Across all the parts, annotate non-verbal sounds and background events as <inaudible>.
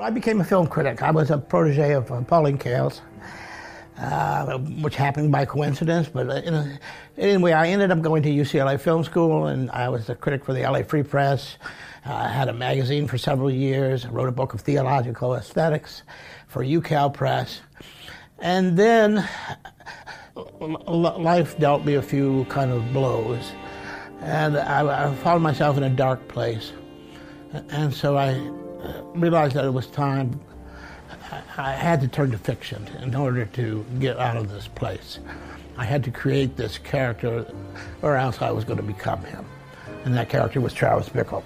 I became a film critic. I was a protege of uh, Pauline Kael's, uh, which happened by coincidence. But uh, anyway, I ended up going to UCLA Film School, and I was a critic for the LA Free Press. Uh, I had a magazine for several years. I wrote a book of theological aesthetics for UCal Press. And then life dealt me a few kind of blows. And I, I found myself in a dark place. And so I realized that it was time. I had to turn to fiction in order to get out of this place. I had to create this character, or else I was going to become him. And that character was Travis Bickle.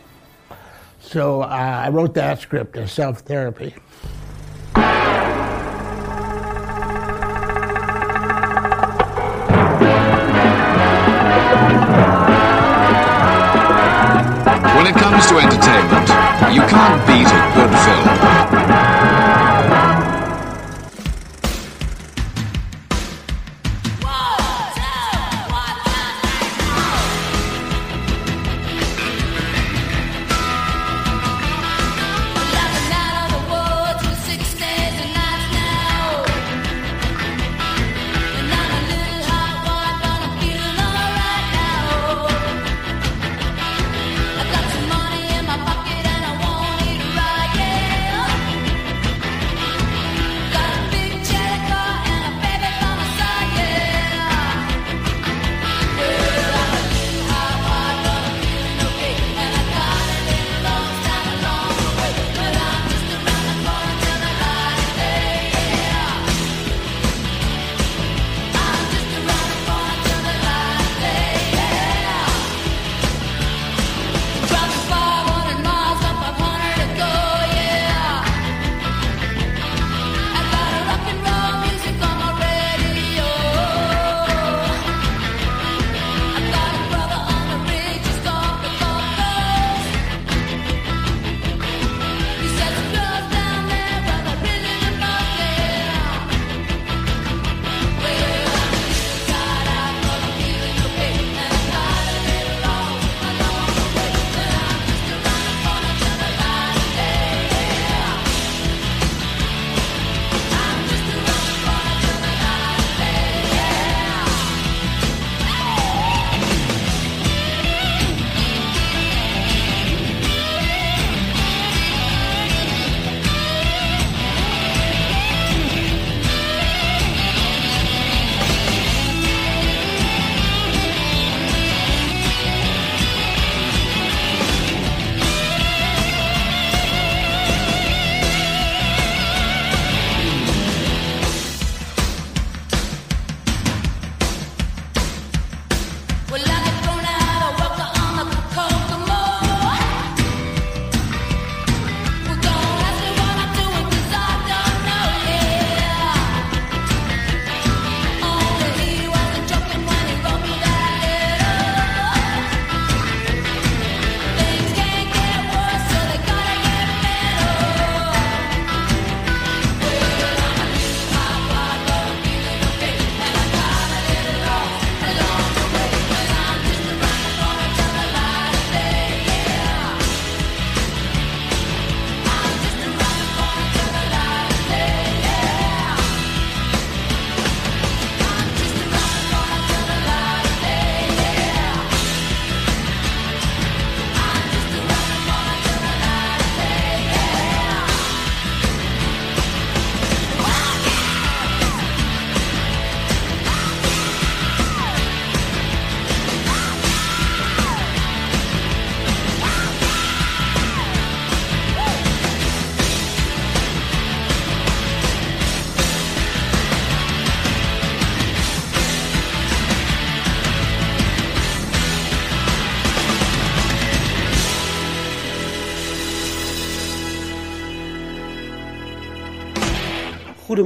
So uh, I wrote that script as self therapy. When it comes to entertainment, you can't beat a good film.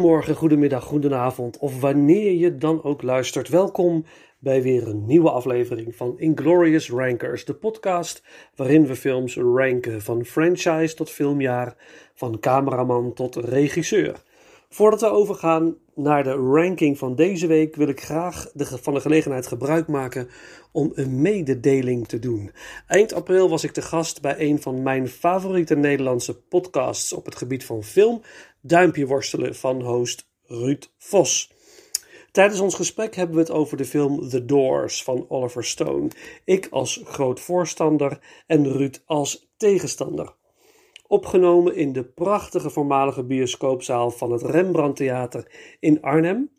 Goedemorgen, goedemiddag, goedenavond of wanneer je dan ook luistert. Welkom bij weer een nieuwe aflevering van Inglorious Rankers, de podcast waarin we films ranken van franchise tot filmjaar, van cameraman tot regisseur. Voordat we overgaan naar de ranking van deze week wil ik graag de, van de gelegenheid gebruik maken om een mededeling te doen. Eind april was ik te gast bij een van mijn favoriete Nederlandse podcasts op het gebied van film, Duimpje Worstelen van host Ruud Vos. Tijdens ons gesprek hebben we het over de film The Doors van Oliver Stone. Ik als groot voorstander en Ruud als tegenstander. Opgenomen in de prachtige voormalige bioscoopzaal van het Rembrandt Theater in Arnhem.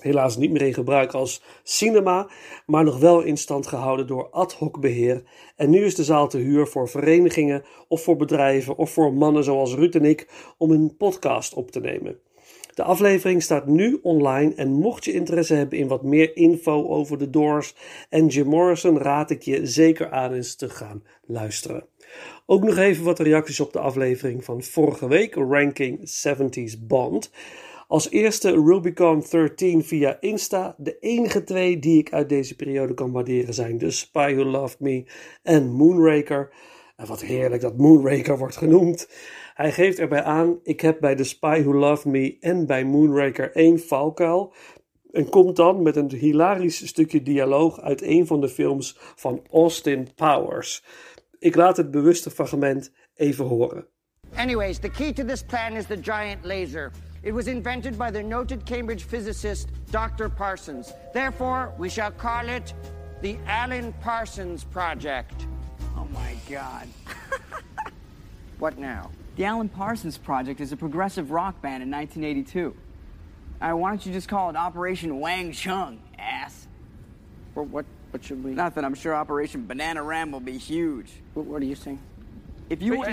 Helaas niet meer in gebruik als cinema, maar nog wel in stand gehouden door ad hoc beheer. En nu is de zaal te huur voor verenigingen of voor bedrijven of voor mannen zoals Ruud en ik om een podcast op te nemen. De aflevering staat nu online en mocht je interesse hebben in wat meer info over de Doors en Jim Morrison, raad ik je zeker aan eens te gaan luisteren. Ook nog even wat reacties op de aflevering van vorige week, Ranking 70s Bond. Als eerste Rubicon 13 via Insta. De enige twee die ik uit deze periode kan waarderen zijn The Spy Who Loved Me en Moonraker. En wat heerlijk dat Moonraker wordt genoemd. Hij geeft erbij aan: ik heb bij The Spy Who Loved Me en bij Moonraker één valkuil. En komt dan met een hilarisch stukje dialoog uit een van de films van Austin Powers. Ik laat het bewuste fragment even horen. Anyways, the key to this plan is the giant laser. It was invented by the noted Cambridge physicist Dr. Parsons. Therefore, we shall call it the Alan Parsons Project. Oh my god. <laughs> What now? The Alan Parsons Project is a progressive rock band in 1982. Uh, why don't you just call it Operation Wang Chung, ass? Well, what, what should we... Nothing, I'm sure Operation Banana Ram will be huge. What, what are you saying? If you were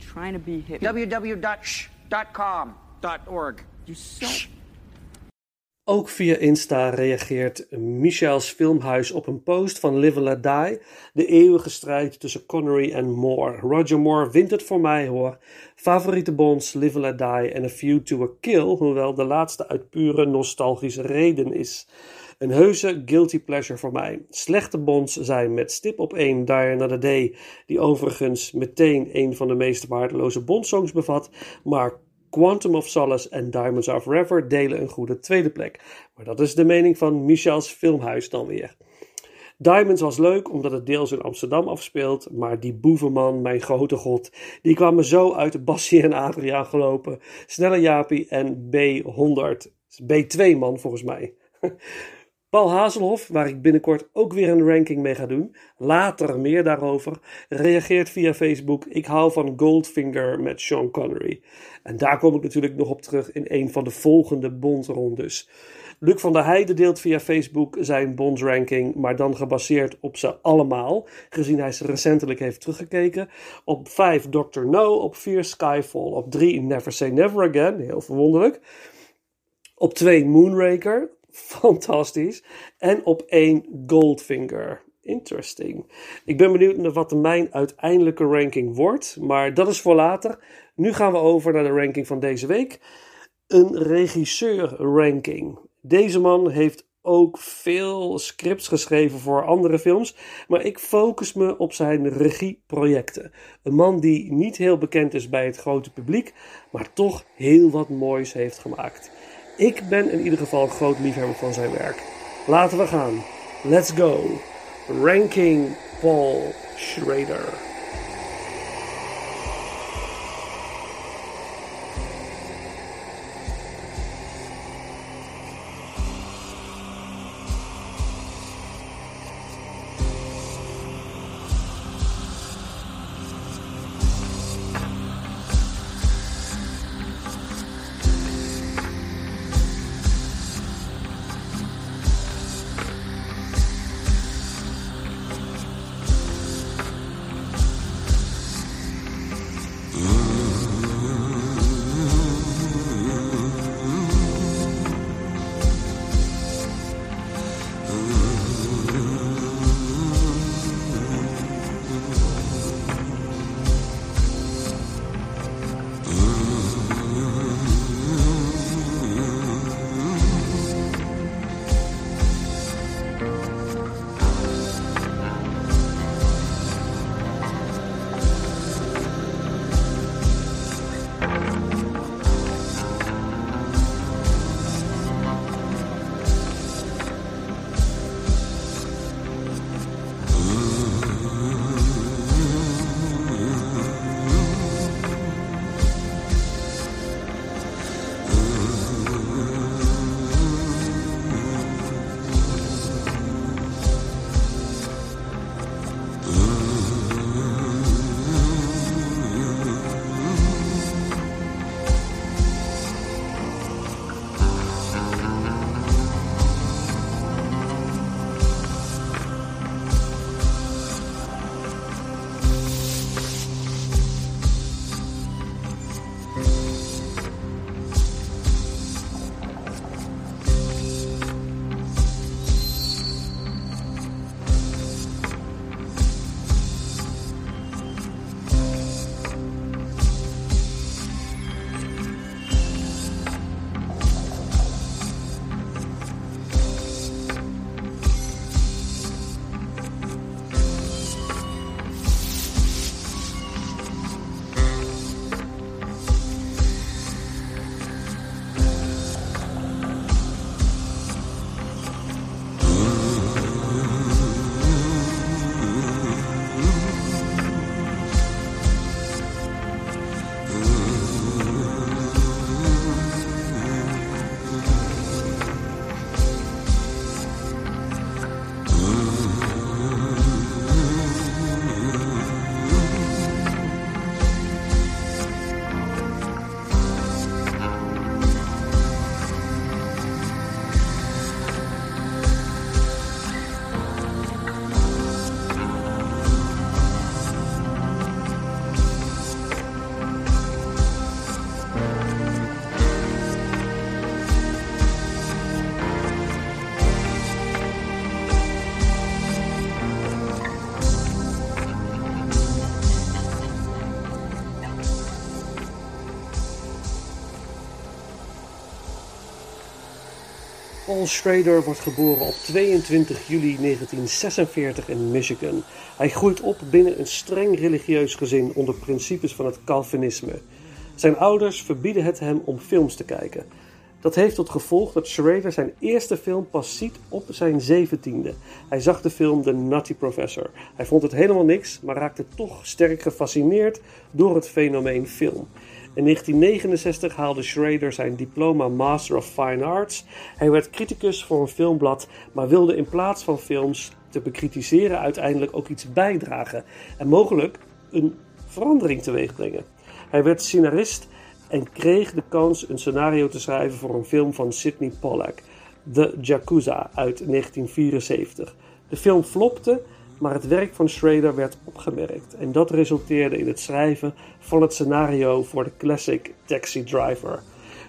trying to be hip, Ook via Insta reageert Michels Filmhuis op een post van Live and Die. De eeuwige strijd tussen Connery en Moore. Roger Moore wint het voor mij hoor. Favoriete bonds Live and Die en A View to a Kill. Hoewel de laatste uit pure nostalgische reden is. Een heuse guilty pleasure voor mij. Slechte bonds zijn met stip op 1 Die Another Day. Die overigens meteen een van de meest waardeloze bondsongs bevat. Maar Quantum of Solace en Diamonds Are Forever delen een goede tweede plek. Maar dat is de mening van Michels Filmhuis dan weer. Diamonds was leuk omdat het deels in Amsterdam afspeelt, maar die boevenman, mijn grote god, die kwamen zo uit Bassie en Adriaan gelopen. Snelle Jaapie en B100. B2 man volgens mij. <laughs> Paul Hazelhoff, waar ik binnenkort ook weer een ranking mee ga doen, later meer daarover, reageert via Facebook: Ik hou van Goldfinger met Sean Connery. En daar kom ik natuurlijk nog op terug in een van de volgende bondrondes. Luc van der Heijden deelt via Facebook zijn bondsranking, maar dan gebaseerd op ze allemaal, gezien hij ze recentelijk heeft teruggekeken. Op 5 Dr. No, op 4 Skyfall, op 3 Never Say Never Again, heel verwonderlijk. Op 2 Moonraker, fantastisch. En op 1 Goldfinger. Interesting. Ik ben benieuwd naar wat mijn uiteindelijke ranking wordt, maar dat is voor later. Nu gaan we over naar de ranking van deze week. Een regisseur-ranking. Deze man heeft ook veel scripts geschreven voor andere films, maar ik focus me op zijn regieprojecten. Een man die niet heel bekend is bij het grote publiek, maar toch heel wat moois heeft gemaakt. Ik ben in ieder geval groot liefhebber van zijn werk. Laten we gaan. Let's go. Ranking Paul Schrader. Paul Schrader wordt geboren op 22 juli 1946 in Michigan. Hij groeit op binnen een streng religieus gezin onder principes van het Calvinisme. Zijn ouders verbieden het hem om films te kijken. Dat heeft tot gevolg dat Schrader zijn eerste film pas ziet op zijn zeventiende. Hij zag de film The Nutty Professor. Hij vond het helemaal niks, maar raakte toch sterk gefascineerd door het fenomeen film. In 1969 haalde Schrader zijn diploma Master of Fine Arts. Hij werd criticus voor een filmblad, maar wilde in plaats van films te bekritiseren uiteindelijk ook iets bijdragen en mogelijk een verandering teweeg brengen. Hij werd scenarist en kreeg de kans een scenario te schrijven voor een film van Sidney Pollack, The Yakuza uit 1974. De film flopte, maar het werk van Schrader werd opgemerkt en dat resulteerde in het schrijven van het scenario voor de classic Taxi Driver.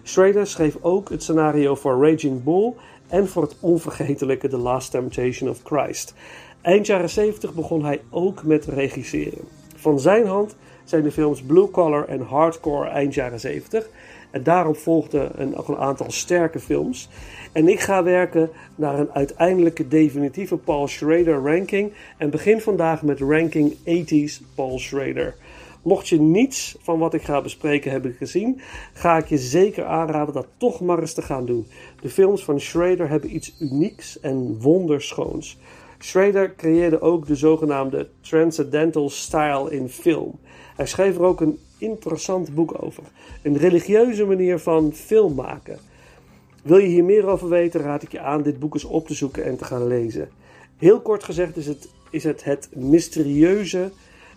Schrader schreef ook het scenario voor Raging Bull en voor het onvergetelijke The Last Temptation of Christ. Eind jaren 70 begon hij ook met regisseren. Van zijn hand zijn de films Blue Collar en Hardcore eind jaren 70. En daarop volgden een, een aantal sterke films. En ik ga werken naar een uiteindelijke definitieve Paul Schrader ranking. En begin vandaag met ranking 80s Paul Schrader. Mocht je niets van wat ik ga bespreken hebben gezien, ga ik je zeker aanraden dat toch maar eens te gaan doen. De films van Schrader hebben iets unieks en wonderschoons. Schrader creëerde ook de zogenaamde Transcendental Style in film. Hij schreef er ook een interessant boek over. Een religieuze manier van film maken. Wil je hier meer over weten, raad ik je aan dit boek eens op te zoeken en te gaan lezen. Heel kort gezegd is het is het, het mysterieuze,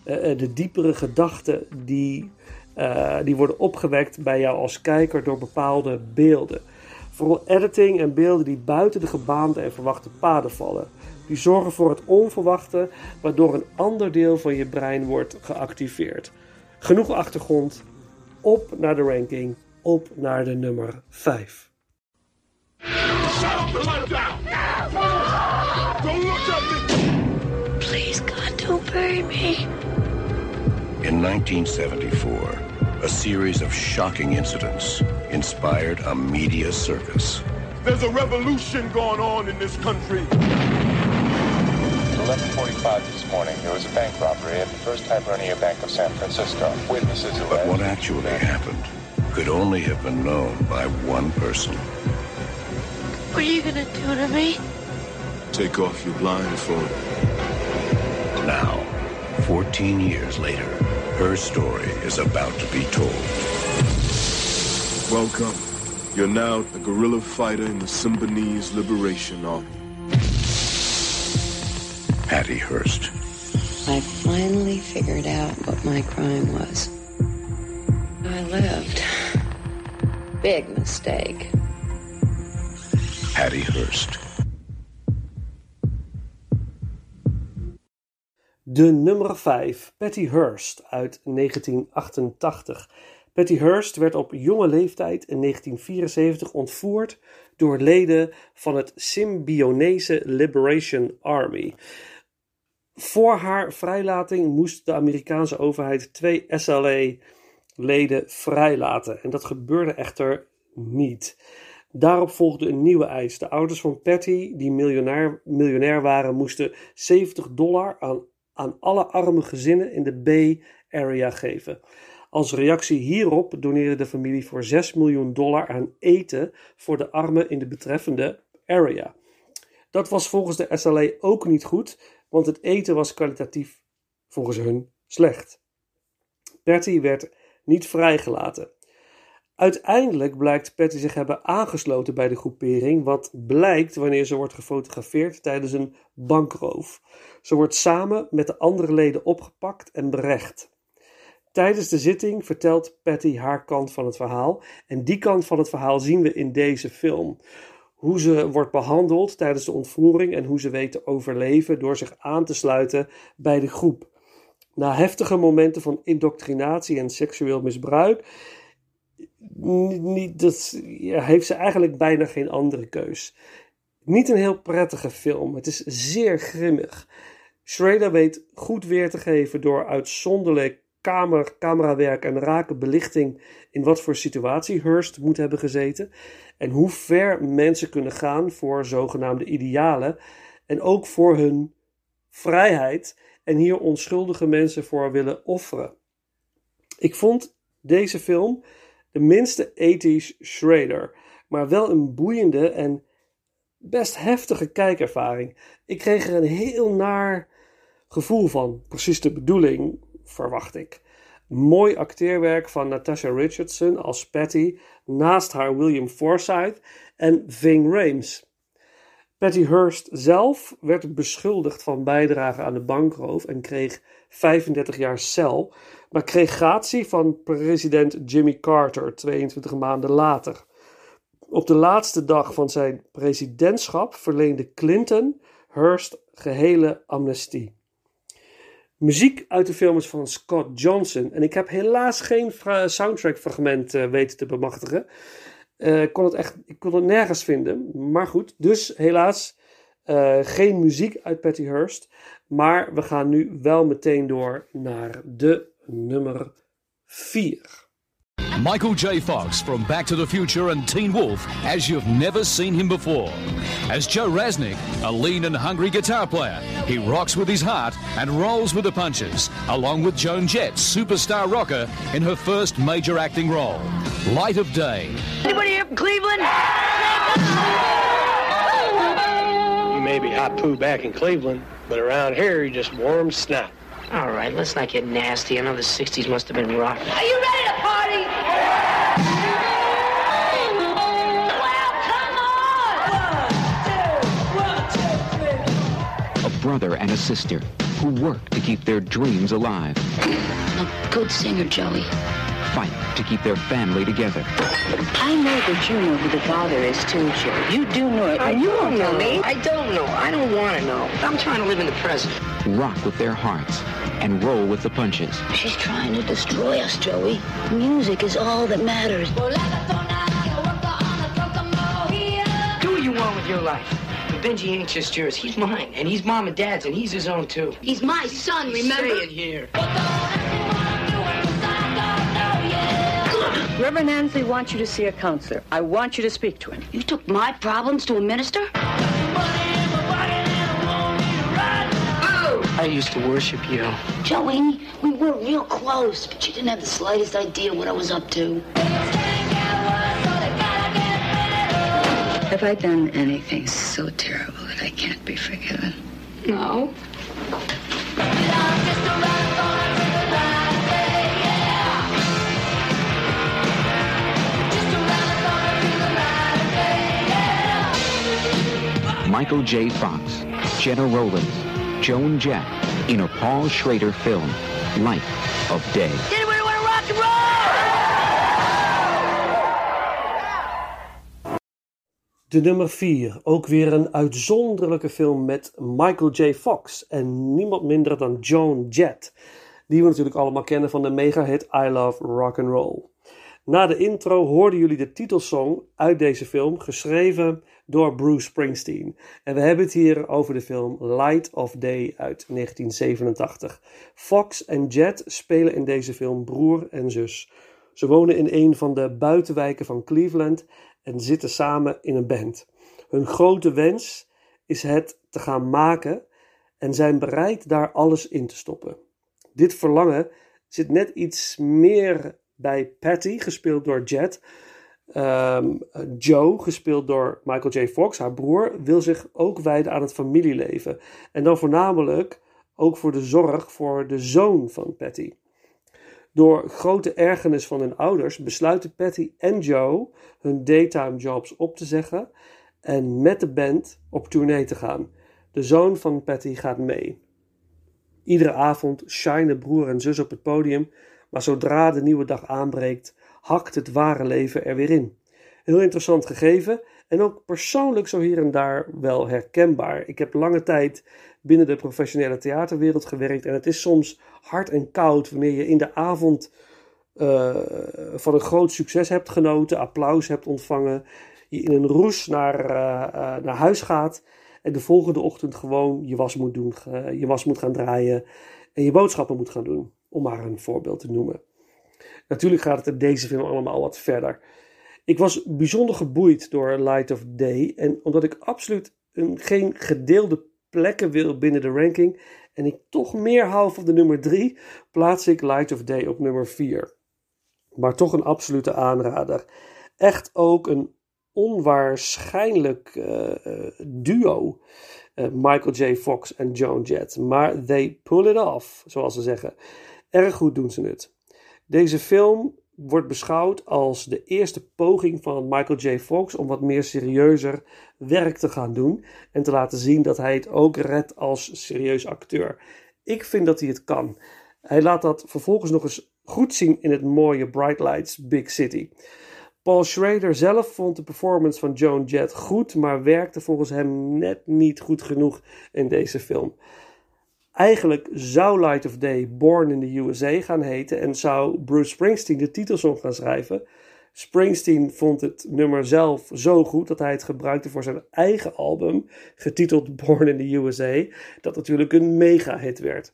uh, de diepere gedachten die, uh, die worden opgewekt bij jou als kijker door bepaalde beelden. Vooral editing en beelden die buiten de gebaande en verwachte paden vallen. Die zorgen voor het onverwachte, waardoor een ander deel van je brein wordt geactiveerd. Genoeg achtergrond. Op naar de ranking. Op naar de nummer 5. Please, God, don't bury me. In 1974, a series of shocking incidents inspired a media circus. There's a revolution going on in this country. 11:45 this morning, there was a bank robbery at the First Hibernia Bank of San Francisco. Witnesses But allege- what actually happened could only have been known by one person. What are you gonna do to me? Take off your blindfold. Now, 14 years later, her story is about to be told. Welcome. You're now a guerrilla fighter in the Symbionese Liberation Army. Hattie Hearst. I finally figured out what my crime was. I lived. Big mistake. Hattie Hearst. De nummer 5, Patty Hearst uit 1988. Patty Hearst werd op jonge leeftijd in 1974 ontvoerd door leden van het Symbionese Liberation Army. Voor haar vrijlating moest de Amerikaanse overheid twee SLA-leden vrijlaten. En dat gebeurde echter niet. Daarop volgde een nieuwe eis. De ouders van Patty, die miljonair, miljonair waren, moesten 70 dollar aan, aan alle arme gezinnen in de Bay Area geven. Als reactie hierop doneerde de familie voor 6 miljoen dollar aan eten voor de armen in de betreffende area. Dat was volgens de SLA ook niet goed, want het eten was kwalitatief volgens hun slecht. Patty werd niet vrijgelaten. Uiteindelijk blijkt Patty zich hebben aangesloten bij de groepering, wat blijkt wanneer ze wordt gefotografeerd tijdens een bankroof. Ze wordt samen met de andere leden opgepakt en berecht. Tijdens de zitting vertelt Patty haar kant van het verhaal en die kant van het verhaal zien we in deze film. Hoe ze wordt behandeld tijdens de ontvoering en hoe ze weet te overleven door zich aan te sluiten bij de groep. Na heftige momenten van indoctrinatie en seksueel misbruik niet, ja, heeft ze eigenlijk bijna geen andere keus. Niet een heel prettige film. Het is zeer grimmig. Schrader weet goed weer te geven door uitzonderlijk kamer, camerawerk en rake belichting in wat voor situatie Hearst moet hebben gezeten. En hoe ver mensen kunnen gaan voor zogenaamde idealen. En ook voor hun vrijheid. En hier onschuldige mensen voor willen offeren. Ik vond deze film de minste ethisch Schrader. Maar wel een boeiende en best heftige kijkervaring. Ik kreeg er een heel naar gevoel van. Precies de bedoeling, verwacht ik. Mooi acteerwerk van Natasha Richardson als Patty, naast haar William Forsythe en Ving Rhames. Patty Hearst zelf werd beschuldigd van bijdrage aan de bankroof en kreeg 35 jaar cel, maar kreeg gratie van president Jimmy Carter 22 maanden later. Op de laatste dag van zijn presidentschap verleende Clinton Hearst gehele amnestie. Muziek uit de film is van Scott Johnson. En ik heb helaas geen soundtrack fragment uh, weten te bemachtigen. Uh, ik, kon het echt, ik kon het nergens vinden. Maar goed, dus helaas uh, geen muziek uit Patty Hearst. Maar we gaan nu wel meteen door naar de nummer 4. Michael J. Fox from Back to the Future and Teen Wolf as you've never seen him before. As Joe Rasnick, a lean and hungry guitar player, he rocks with his heart and rolls with the punches, along with Joan Jett, superstar rocker, in her first major acting role, Light of Day. Anybody here from Cleveland? You may be hot poo back in Cleveland, but around here you just warm snot. All right, let's not get nasty. I know the 60s must have been rough. Are you ready to party? Brother and a sister who work to keep their dreams alive. A good singer, Joey. Fight to keep their family together. I know that you know who the father is, too, Joe. You do know it. Uh, you don't know me. I don't know. I don't want to know. I'm trying to live in the present. Rock with their hearts and roll with the punches. She's trying to destroy us, Joey. Music is all that matters. Do what you want with your life. But Benji ain't just yours. He's mine. And he's mom and dad's, and he's his own, too. He's my son, remember? Say it here. <coughs> Reverend Ansley wants you to see a counselor. I want you to speak to him. You took my problems to a minister? I used to worship you. Joey, we were real close, but you didn't have the slightest idea what I was up to. Have I done anything so terrible that I can't be forgiven? No. Michael J. Fox, Jenna Rollins, Joan Jett in a Paul Schrader film, Light of Day. De nummer 4, ook weer een uitzonderlijke film met Michael J. Fox en niemand minder dan Joan Jett, die we natuurlijk allemaal kennen van de mega-hit I Love Rock and Roll. Na de intro hoorden jullie de titelsong uit deze film, geschreven door Bruce Springsteen. En we hebben het hier over de film Light of Day uit 1987. Fox en Jet spelen in deze film broer en zus. Ze wonen in een van de buitenwijken van Cleveland en zitten samen in een band. Hun grote wens is het te gaan maken en zijn bereid daar alles in te stoppen. Dit verlangen zit net iets meer bij Patty, gespeeld door Jet. Um, Joe, gespeeld door Michael J. Fox, haar broer, wil zich ook wijden aan het familieleven. En dan voornamelijk ook voor de zorg voor de zoon van Patty. Door grote ergernis van hun ouders besluiten Patty en Joe hun daytime jobs op te zeggen en met de band op tournee te gaan. De zoon van Patty gaat mee. Iedere avond shinen broer en zus op het podium, maar zodra de nieuwe dag aanbreekt, hakt het ware leven er weer in. Heel interessant gegeven en ook persoonlijk zo hier en daar wel herkenbaar. Ik heb lange tijd binnen de professionele theaterwereld gewerkt en het is soms hard en koud wanneer je in de avond uh, van een groot succes hebt genoten, applaus hebt ontvangen, je in een roes naar, uh, uh, naar huis gaat en de volgende ochtend gewoon je was moet doen, je was moet gaan draaien en je boodschappen moet gaan doen. om maar een voorbeeld te noemen. Natuurlijk gaat het in deze film allemaal wat verder. Ik was bijzonder geboeid door Light of Day en omdat ik absoluut een, geen gedeelde plekken wil binnen de ranking en ik toch meer hou van de nummer 3, plaats ik Light of Day op nummer 4. Maar toch een absolute aanrader. Echt ook een onwaarschijnlijk uh, duo. Uh, Michael J. Fox en Joan Jett. Maar they pull it off, zoals ze zeggen. Erg goed doen ze het. Deze film wordt beschouwd als de eerste poging van Michael J. Fox om wat meer serieuzer werk te gaan doen en te laten zien dat hij het ook redt als serieus acteur. Ik vind dat hij het kan. Hij laat dat vervolgens nog eens goed zien in het mooie Bright Lights Big City. Paul Schrader zelf vond de performance van Joan Jett goed, maar werkte volgens hem net niet goed genoeg in deze film. Eigenlijk zou Light of Day Born in the USA gaan heten en zou Bruce Springsteen de titelsong gaan schrijven. Springsteen vond het nummer zelf zo goed dat hij het gebruikte voor zijn eigen album, getiteld Born in the USA, dat natuurlijk een mega-hit werd.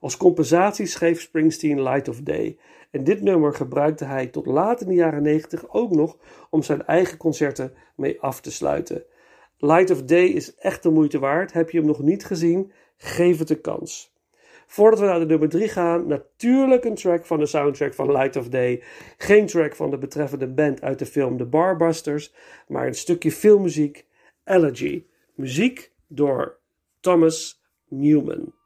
Als compensatie schreef Springsteen Light of Day. En dit nummer gebruikte hij tot laat in de jaren 90 ook nog om zijn eigen concerten mee af te sluiten. Light of Day is echt de moeite waard. Heb je hem nog niet gezien? Geef het een kans. Voordat we naar de nummer 3 gaan, natuurlijk een track van de soundtrack van Light of Day. Geen track van de betreffende band uit de film The Barbusters, maar een stukje filmmuziek, Elegy. Muziek door Thomas Newman.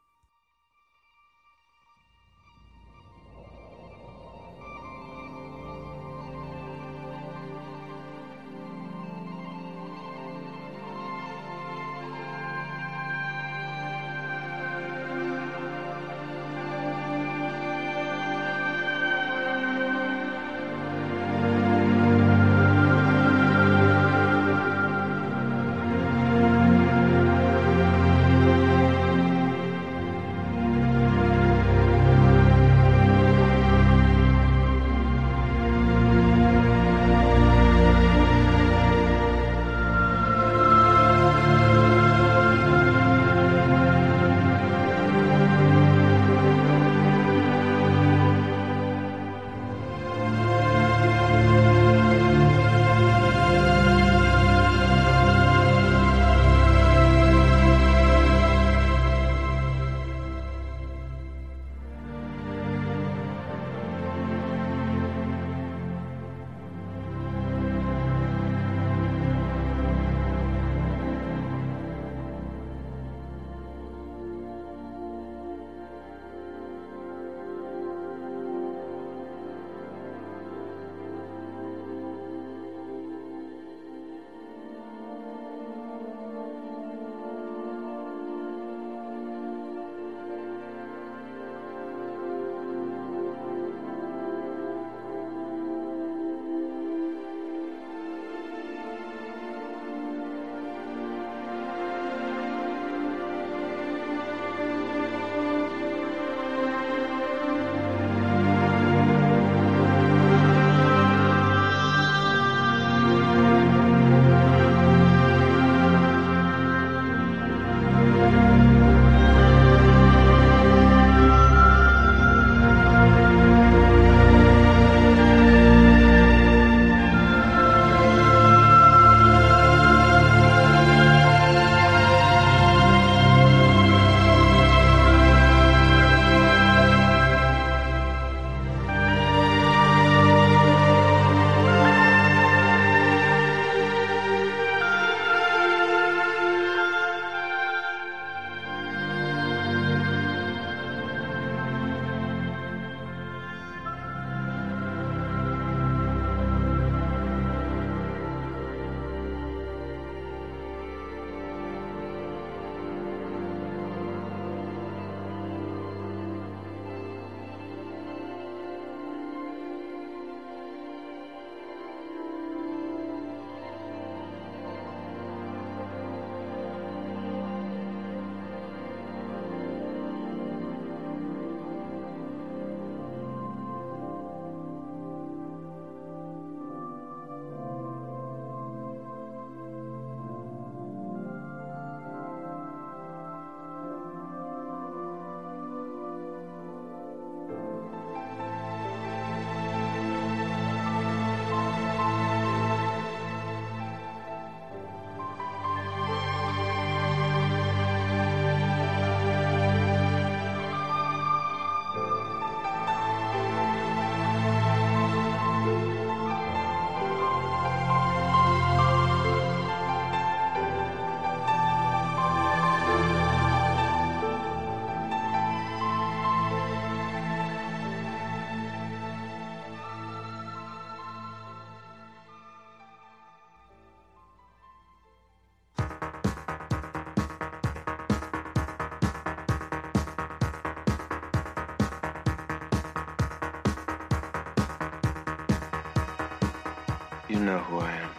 Who I am.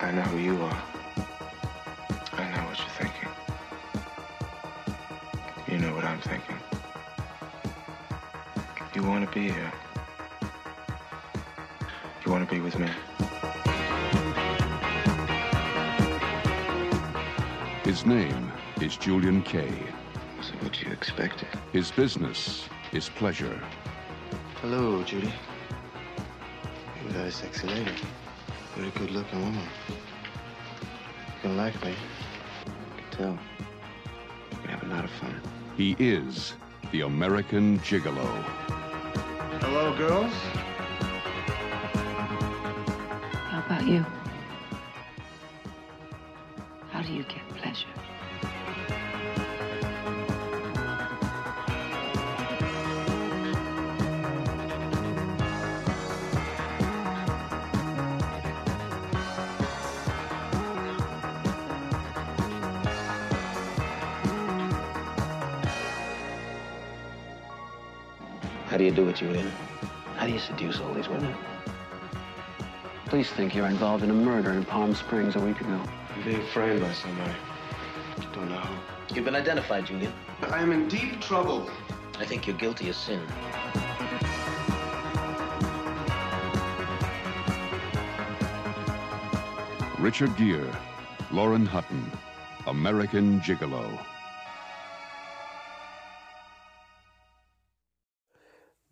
I know who you are. I know what you're thinking. You know what I'm thinking. You want to be here. You want to be with me. His name is Julian Kay. So what you expected? His business is pleasure. Hello, Judy. You got a sexy lady. Pretty good looking woman. You can like me. I can tell. We can have a lot of fun. He is the American Gigolo. Hello, girls. How about you? Do you do it, Julian? How do you seduce all these women? Police think you're involved in a murder in Palm Springs a week ago. I'm being framed by somebody. Don't know who. You've been identified, Julian. I am in deep trouble. I think you're guilty of sin. Richard Gere, Lauren Hutton, American Gigolo.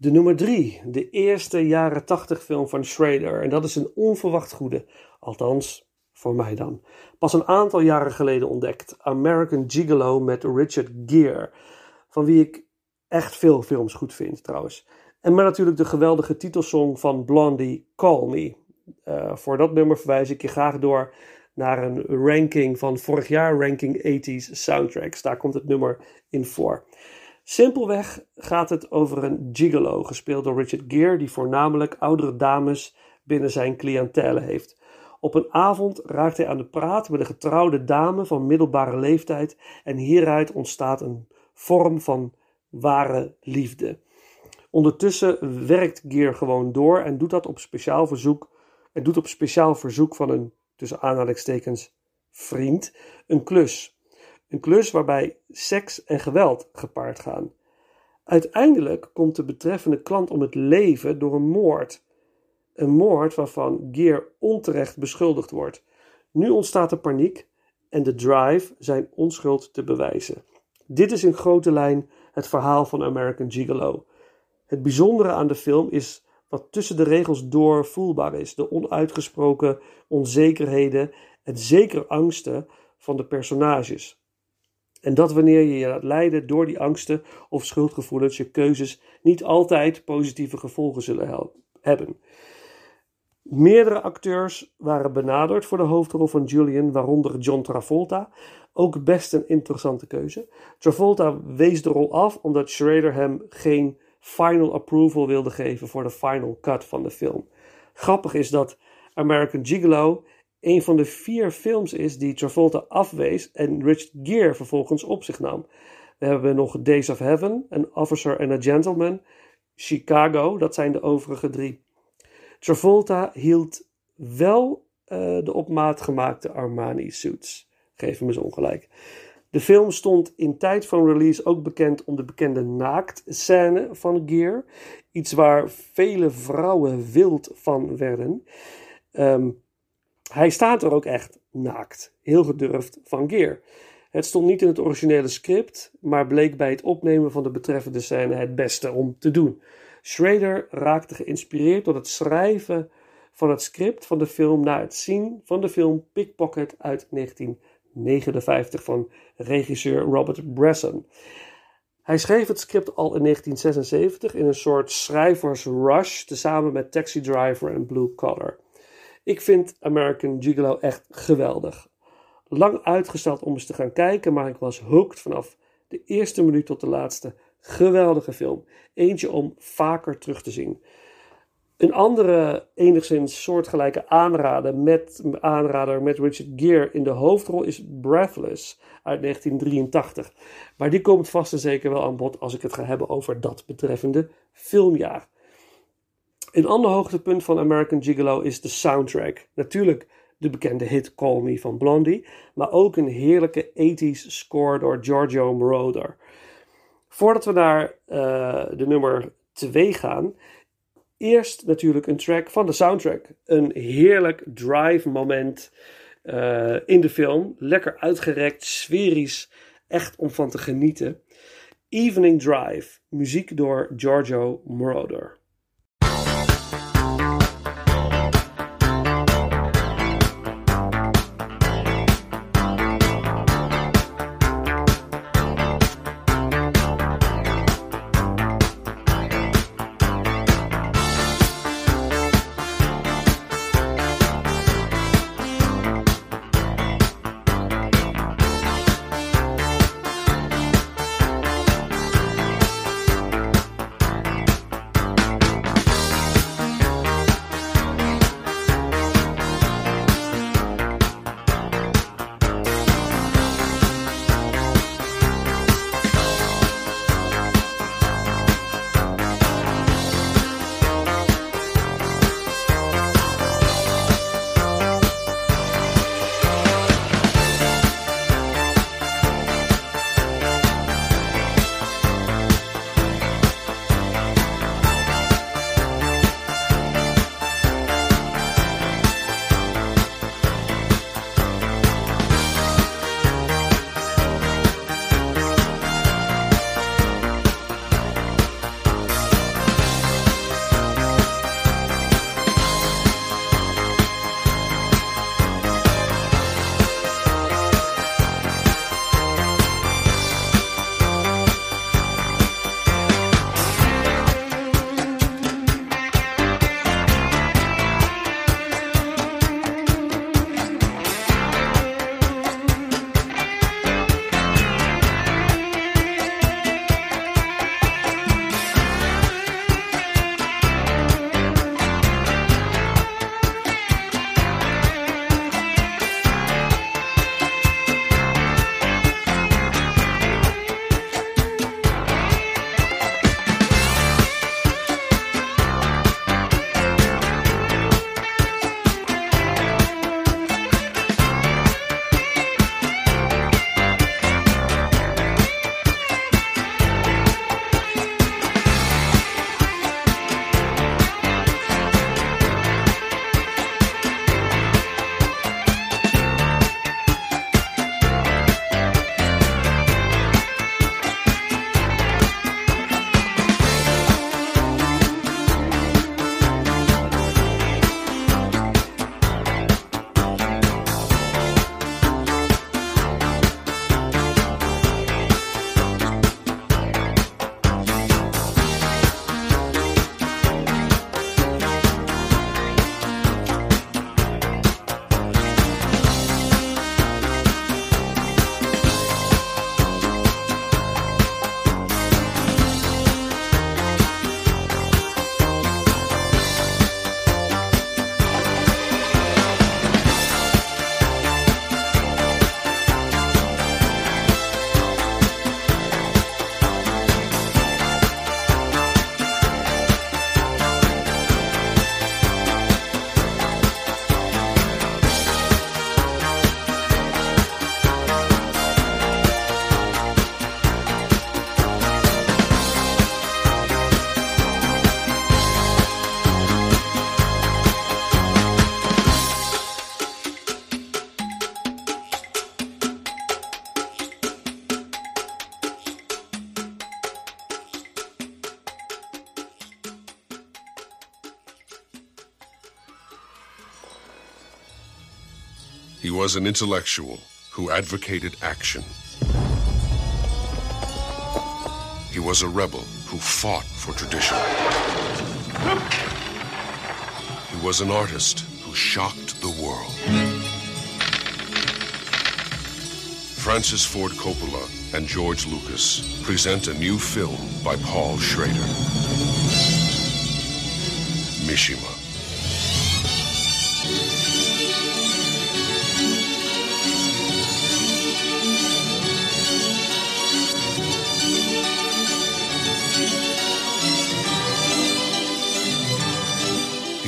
De nummer drie, de eerste jaren 80 film van Schrader. En dat is een onverwacht goede. Althans, voor mij dan. Pas een aantal jaren geleden ontdekt. American Gigolo met Richard Gere. Van wie ik echt veel films goed vind trouwens. En maar natuurlijk de geweldige titelsong van Blondie, Call Me. Uh, voor dat nummer verwijs ik je graag door naar een ranking van vorig jaar, ranking 80s soundtracks. Daar komt het nummer in voor. Simpelweg gaat het over een gigolo, gespeeld door Richard Gere, die voornamelijk oudere dames binnen zijn cliëntele heeft. Op een avond raakt hij aan de praat met een getrouwde dame van middelbare leeftijd en hieruit ontstaat een vorm van ware liefde. Ondertussen werkt Gere gewoon door en doet dat op speciaal verzoek en doet op speciaal verzoek van een tussen aanhalingstekens vriend een klus. Een klus waarbij seks en geweld gepaard gaan. Uiteindelijk komt de betreffende klant om het leven door een moord. Een moord waarvan Gear onterecht beschuldigd wordt. Nu ontstaat er paniek en de drive zijn onschuld te bewijzen. Dit is in grote lijn het verhaal van American Gigolo. Het bijzondere aan de film is wat tussen de regels door voelbaar is: de onuitgesproken onzekerheden en zeker angsten van de personages. En dat wanneer je je laat leiden door die angsten of schuldgevoelens, je keuzes niet altijd positieve gevolgen zullen hebben. Meerdere acteurs waren benaderd voor de hoofdrol van Julian, waaronder John Travolta. Ook best een interessante keuze. Travolta wees de rol af omdat Schrader hem geen final approval wilde geven voor de final cut van de film. Grappig is dat American Gigolo een van de vier films is die Travolta afwees en Richard Gere vervolgens op zich nam. We hebben nog Days of Heaven, An Officer and a Gentleman, Chicago, dat zijn de overige drie. Travolta hield wel uh, de op maat gemaakte Armani suits. Geef hem eens ongelijk. De film stond in tijd van release ook bekend om de bekende naaktscène van Gere. Iets waar vele vrouwen wild van werden. Um, hij staat er ook echt naakt. Heel gedurfd van Gear. Het stond niet in het originele script, maar bleek bij het opnemen van de betreffende scène het beste om te doen. Schrader raakte geïnspireerd door het schrijven van het script van de film na het zien van de film Pickpocket uit 1959 van regisseur Robert Bresson. Hij schreef het script al in 1976 in een soort schrijversrush, tezamen met Taxi Driver en Blue Collar. Ik vind American Gigolo echt geweldig. Lang uitgesteld om eens te gaan kijken, maar ik was hooked vanaf de eerste minuut tot de laatste. Geweldige film. Eentje om vaker terug te zien. Een andere enigszins soortgelijke aanrader met, aanrader met Richard Gere in de hoofdrol is Breathless uit 1983. Maar die komt vast en zeker wel aan bod als ik het ga hebben over dat betreffende filmjaar. Een ander hoogtepunt van American Gigolo is de soundtrack. Natuurlijk de bekende hit Call Me van Blondie, maar ook een heerlijke 80s score door Giorgio Moroder. Voordat we naar uh, de nummer 2 gaan, eerst natuurlijk een track van de soundtrack. Een heerlijk drive moment uh, in de film. Lekker uitgerekt, sferisch, echt om van te genieten. Evening Drive, muziek door Giorgio Moroder. Was an intellectual who advocated action. He was a rebel who fought for tradition. He was an artist who shocked the world. Francis Ford Coppola and George Lucas present a new film by Paul Schrader. Mishima.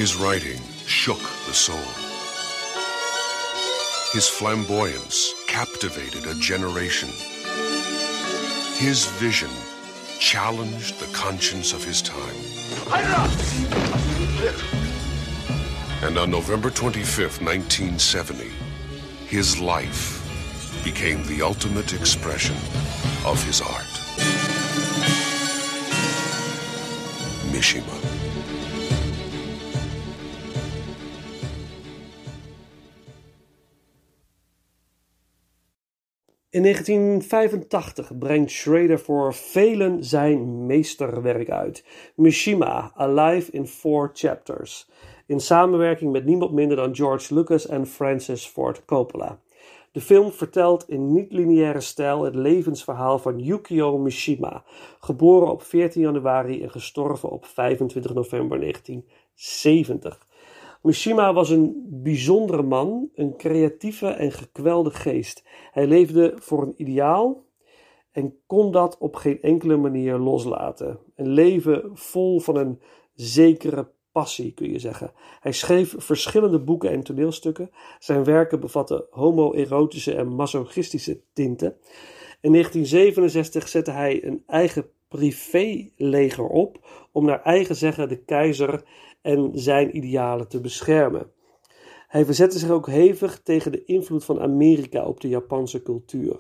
His writing shook the soul. His flamboyance captivated a generation. His vision challenged the conscience of his time. And on November 25th, 1970, his life became the ultimate expression of his art. Mishima. In 1985 brengt Schrader voor velen zijn meesterwerk uit, Mishima, Alive in Four Chapters, in samenwerking met niemand minder dan George Lucas en Francis Ford Coppola. De film vertelt in niet-lineaire stijl het levensverhaal van Yukio Mishima, geboren op 14 januari en gestorven op 25 november 1970. Mishima was een bijzondere man, een creatieve en gekwelde geest. Hij leefde voor een ideaal en kon dat op geen enkele manier loslaten. Een leven vol van een zekere passie, kun je zeggen. Hij schreef verschillende boeken en toneelstukken. Zijn werken bevatten homoerotische en masochistische tinten. In 1967 zette hij een eigen privéleger op om naar eigen zeggen de keizer en zijn idealen te beschermen. Hij verzette zich ook hevig tegen de invloed van Amerika op de Japanse cultuur.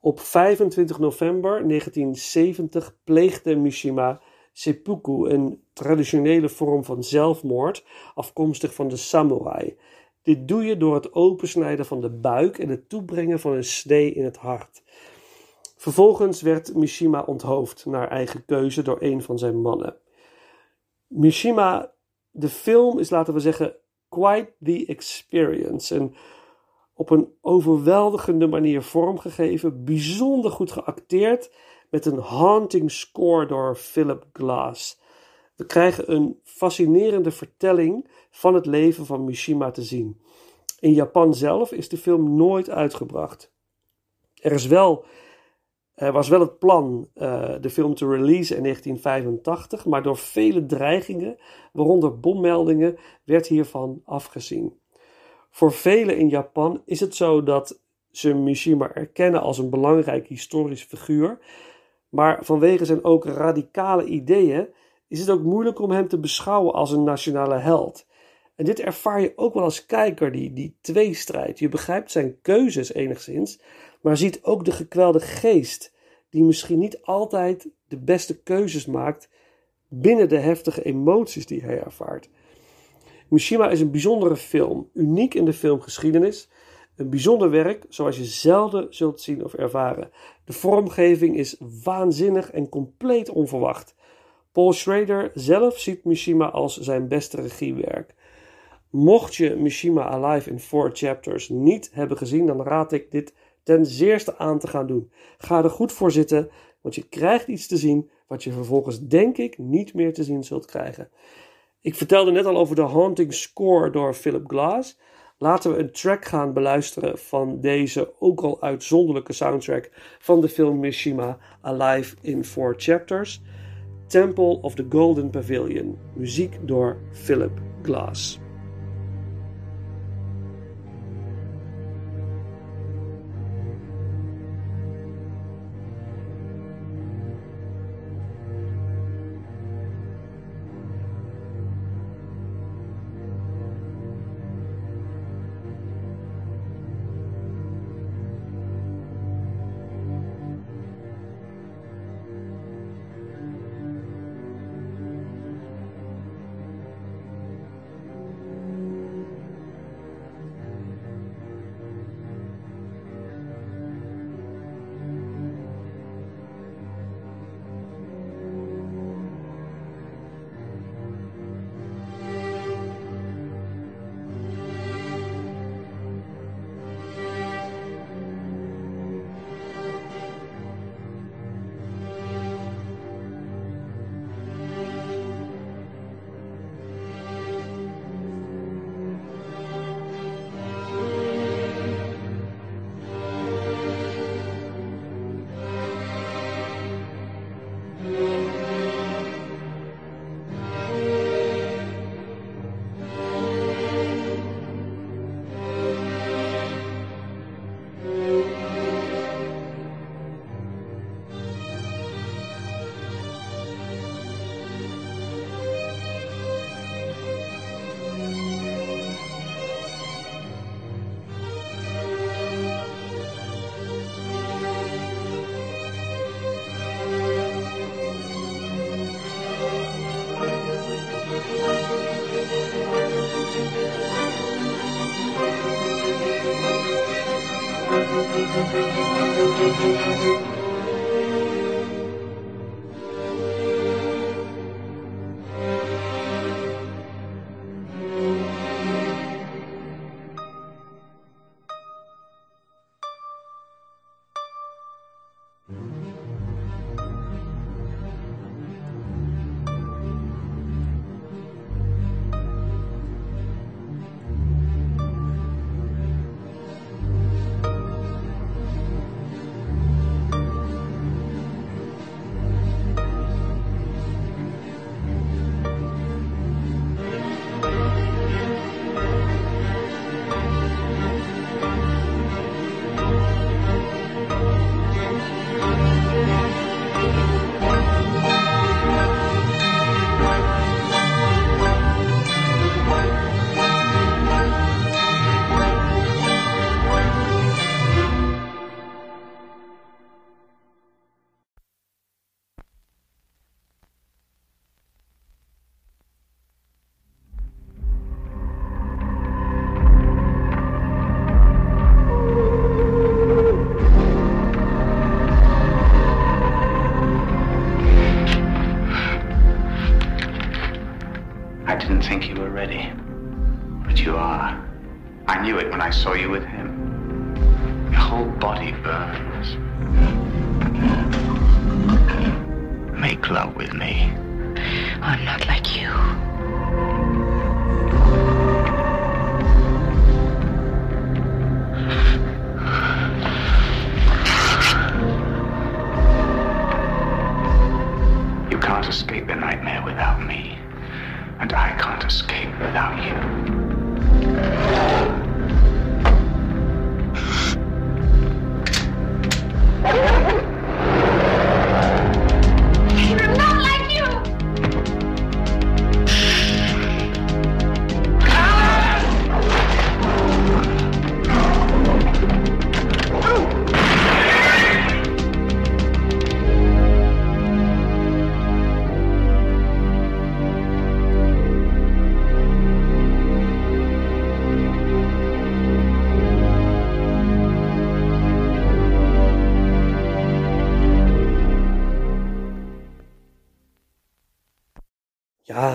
Op 25 november 1970 pleegde Mishima seppuku, een traditionele vorm van zelfmoord, afkomstig van de samurai. Dit doe je door het opensnijden van de buik en het toebrengen van een snee in het hart. Vervolgens werd Mishima onthoofd naar eigen keuze door een van zijn mannen. Mishima, de film is, laten we zeggen, quite the experience. En op een overweldigende manier vormgegeven, bijzonder goed geacteerd, met een haunting score door Philip Glass. We krijgen een fascinerende vertelling van het leven van Mishima te zien. In Japan zelf is de film nooit uitgebracht. Er is wel was wel het plan uh, de film te releasen in 1985, maar door vele dreigingen, waaronder bommeldingen, werd hiervan afgezien. Voor velen in Japan is het zo dat ze Mishima erkennen als een belangrijk historisch figuur, maar vanwege zijn ook radicale ideeën is het ook moeilijk om hem te beschouwen als een nationale held. En dit ervaar je ook wel als kijker, die, die tweestrijd. Je begrijpt zijn keuzes enigszins, maar ziet ook de gekwelde geest, die misschien niet altijd de beste keuzes maakt binnen de heftige emoties die hij ervaart. Mishima is een bijzondere film, uniek in de filmgeschiedenis. Een bijzonder werk zoals je zelden zult zien of ervaren. De vormgeving is waanzinnig en compleet onverwacht. Paul Schrader zelf ziet Mishima als zijn beste regiewerk. Mocht je Mishima Alive in Four Chapters niet hebben gezien, dan raad ik dit ten zeerste aan te gaan doen. Ga er goed voor zitten, want je krijgt iets te zien wat je vervolgens denk ik niet meer te zien zult krijgen. Ik vertelde net al over de haunting score door Philip Glass. Laten we een track gaan beluisteren van deze ook al uitzonderlijke soundtrack van de film Mishima Alive in Four Chapters. Temple of the Golden Pavilion, muziek door Philip Glass.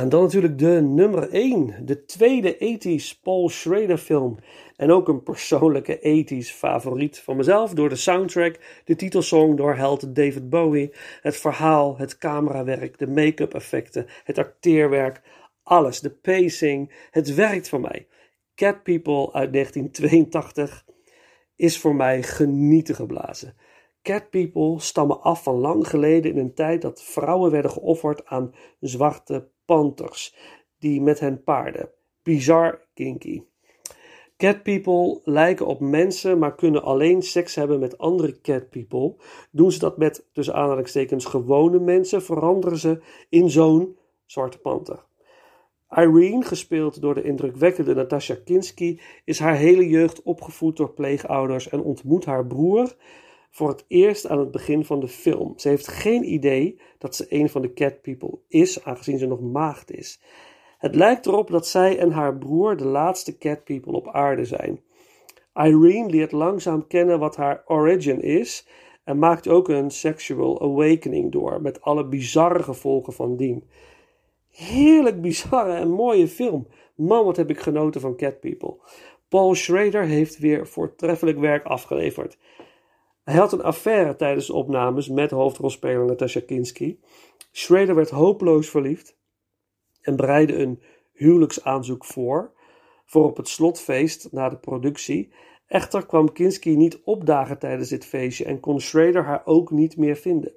En dan natuurlijk de nummer 1. De tweede 80s Paul Schrader film. En ook een persoonlijke 80s favoriet van mezelf door de soundtrack, de titelsong door held David Bowie, het verhaal, het camerawerk, de make-up effecten, het acteerwerk, alles, de pacing. Het werkt voor mij. Cat People uit 1982 is voor mij genieten geblazen. Cat People stammen af van lang geleden in een tijd dat vrouwen werden geofferd aan zwarte panthers die met hen paarden. Bizar kinky. Cat people lijken op mensen, maar kunnen alleen seks hebben met andere cat people. Doen ze dat met, tussen aanhalingstekens, gewone mensen, veranderen ze in zo'n zwarte panter. Irene, gespeeld door de indrukwekkende Natasha Kinski, is haar hele jeugd opgevoed door pleegouders en ontmoet haar broer voor het eerst aan het begin van de film. Ze heeft geen idee dat ze een van de cat people is, aangezien ze nog maagd is. Het lijkt erop dat zij en haar broer de laatste cat people op aarde zijn. Irene leert langzaam kennen wat haar origin is en maakt ook een sexual awakening door, met alle bizarre gevolgen van dien. Heerlijk bizarre en mooie film. Man, wat heb ik genoten van Cat People. Paul Schrader heeft weer voortreffelijk werk afgeleverd. Hij had een affaire tijdens de opnames met hoofdrolspeler Natasha Kinski. Schrader werd hopeloos verliefd en bereidde een huwelijksaanzoek voor, voor op het slotfeest na de productie. Echter kwam Kinski niet opdagen tijdens dit feestje en kon Schrader haar ook niet meer vinden.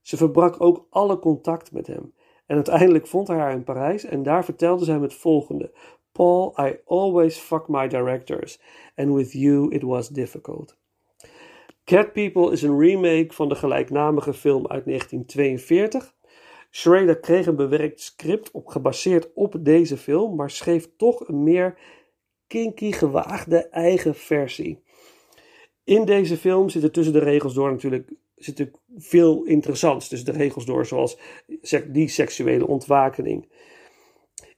Ze verbrak ook alle contact met hem. En uiteindelijk vond hij haar in Parijs en daar vertelde ze hem het volgende: Paul, I always fuck my directors, and with you it was difficult. Cat People is een remake van de gelijknamige film uit 1942. Schrader kreeg een bewerkt script op, gebaseerd op deze film, maar schreef toch een meer kinky gewaagde eigen versie. In deze film zitten tussen de regels door natuurlijk zit natuurlijk veel interessants tussen de regels door, zoals die seksuele ontwakening.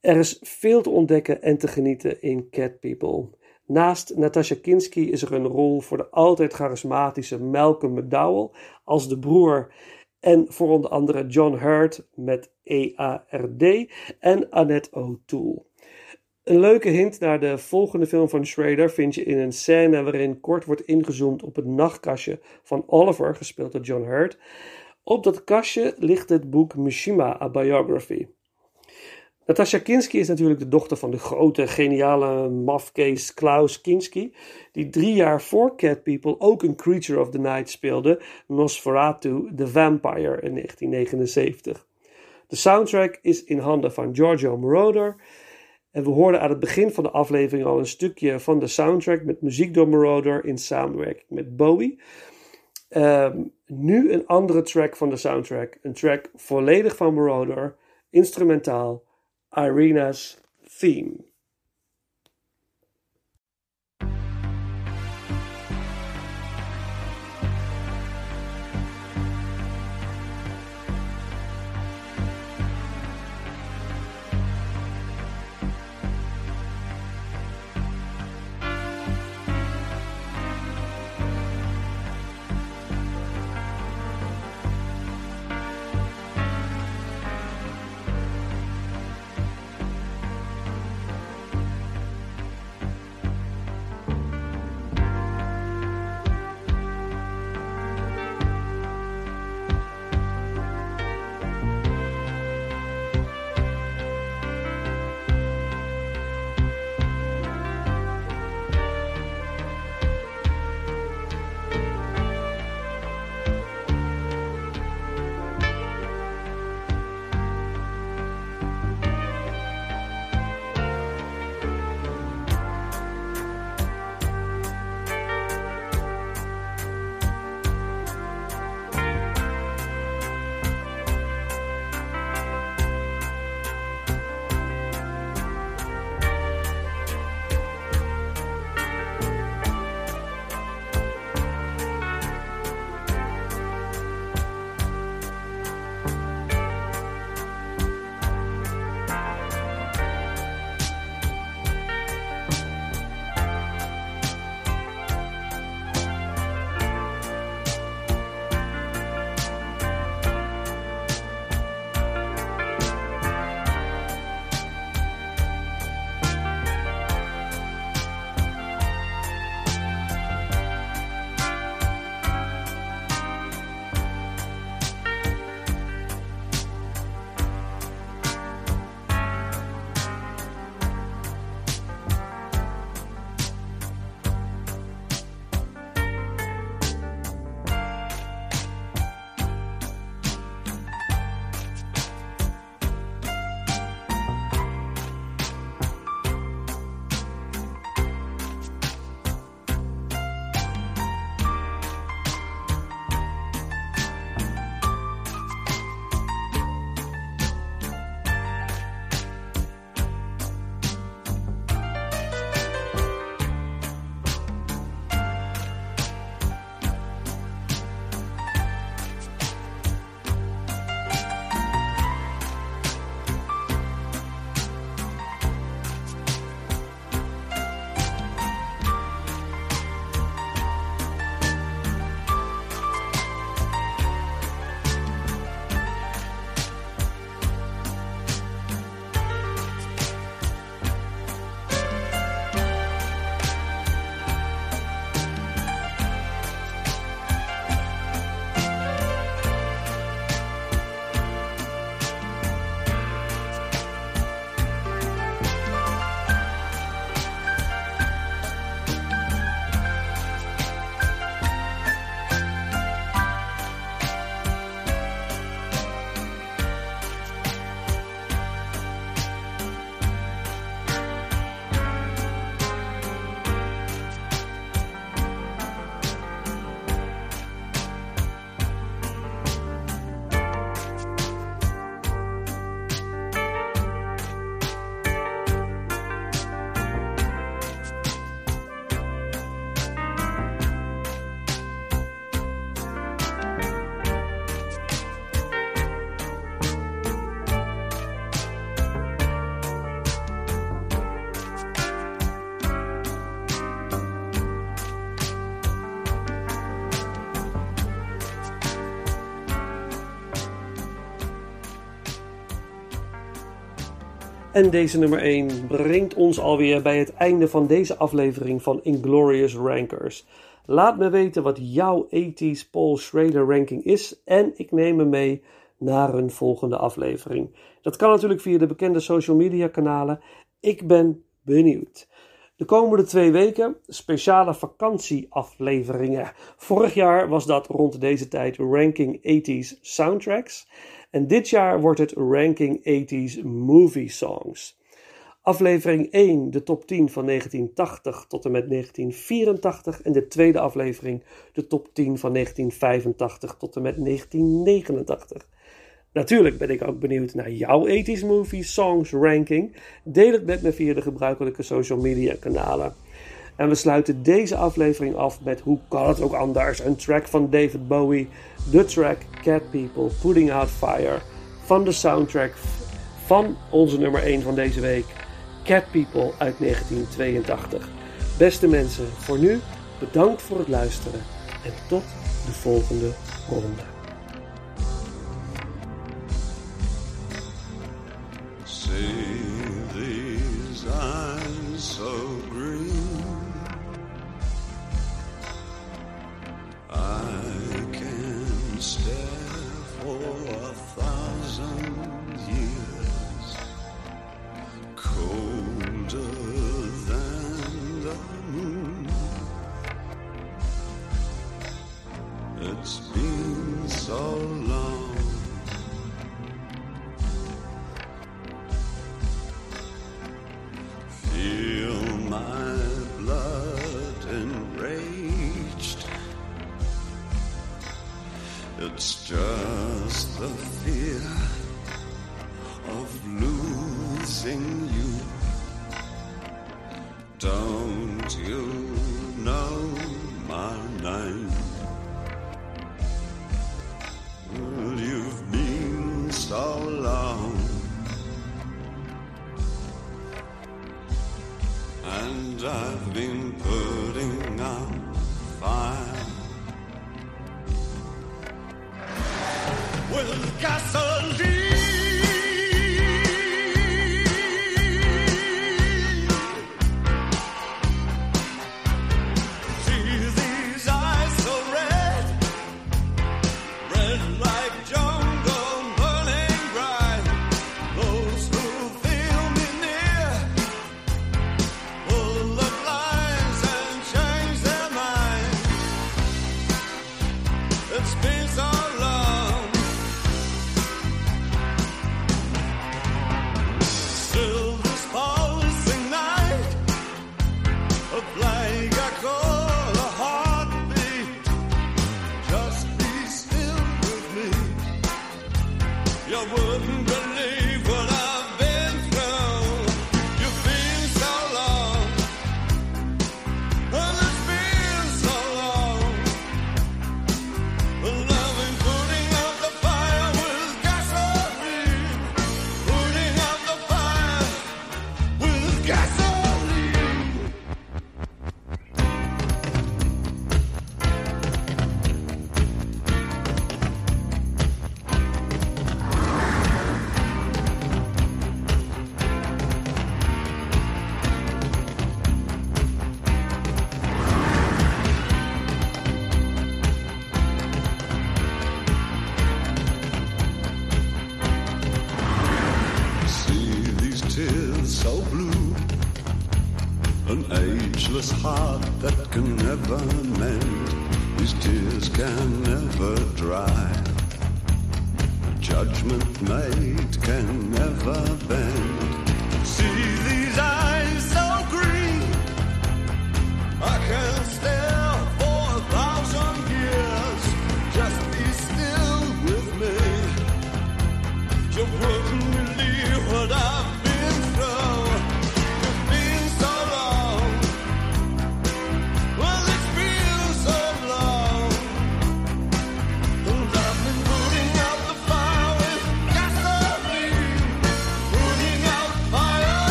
Er is veel te ontdekken en te genieten in Cat People. Naast Natasha Kinski is er een rol voor de altijd charismatische Malcolm McDowell als de broer en voor onder andere John Hurt met E-A-R-D en Annette O'Toole. Een leuke hint naar de volgende film van Schrader vind je in een scène waarin kort wordt ingezoomd op het nachtkastje van Oliver, gespeeld door John Hurt. Op dat kastje ligt het boek Mishima, A Biography. Natasha Kinski is natuurlijk de dochter van de grote, geniale mafkees Klaus Kinski, die drie jaar voor Cat People ook een Creature of the Night speelde, Nosferatu the Vampire in 1979. De soundtrack is in handen van Giorgio Moroder. En we hoorden aan het begin van de aflevering al een stukje van de soundtrack met muziek door Moroder in samenwerking met Bowie. Ehm, nu een andere track van de soundtrack. Een track volledig van Moroder, instrumentaal, Irina's Theme. En deze nummer 1 brengt ons alweer bij het einde van deze aflevering van Inglorious Rankers. Laat me weten wat jouw 80s Paul Schrader ranking is en ik neem me mee naar een volgende aflevering. Dat kan natuurlijk via de bekende social media kanalen. Ik ben benieuwd. De komende twee weken speciale vakantieafleveringen. Vorig jaar was dat rond deze tijd Ranking 80s Soundtracks. En dit jaar wordt het Ranking 80s Movie Songs. Aflevering 1, de top 10 van 1980 tot en met 1984. En de tweede aflevering, de top 10 van 1985 tot en met 1989. Natuurlijk ben ik ook benieuwd naar jouw 80s Movie Songs ranking. Deel het met me via de gebruikelijke social media kanalen. En we sluiten deze aflevering af met hoe kan het ook anders? Een track van David Bowie, de track Cat People Putting Out Fire van de soundtrack van onze nummer 1 van deze week, Cat People uit 1982. Beste mensen, voor nu bedankt voor het luisteren en tot de volgende ronde. It's been so long. Feel my blood enraged. It's just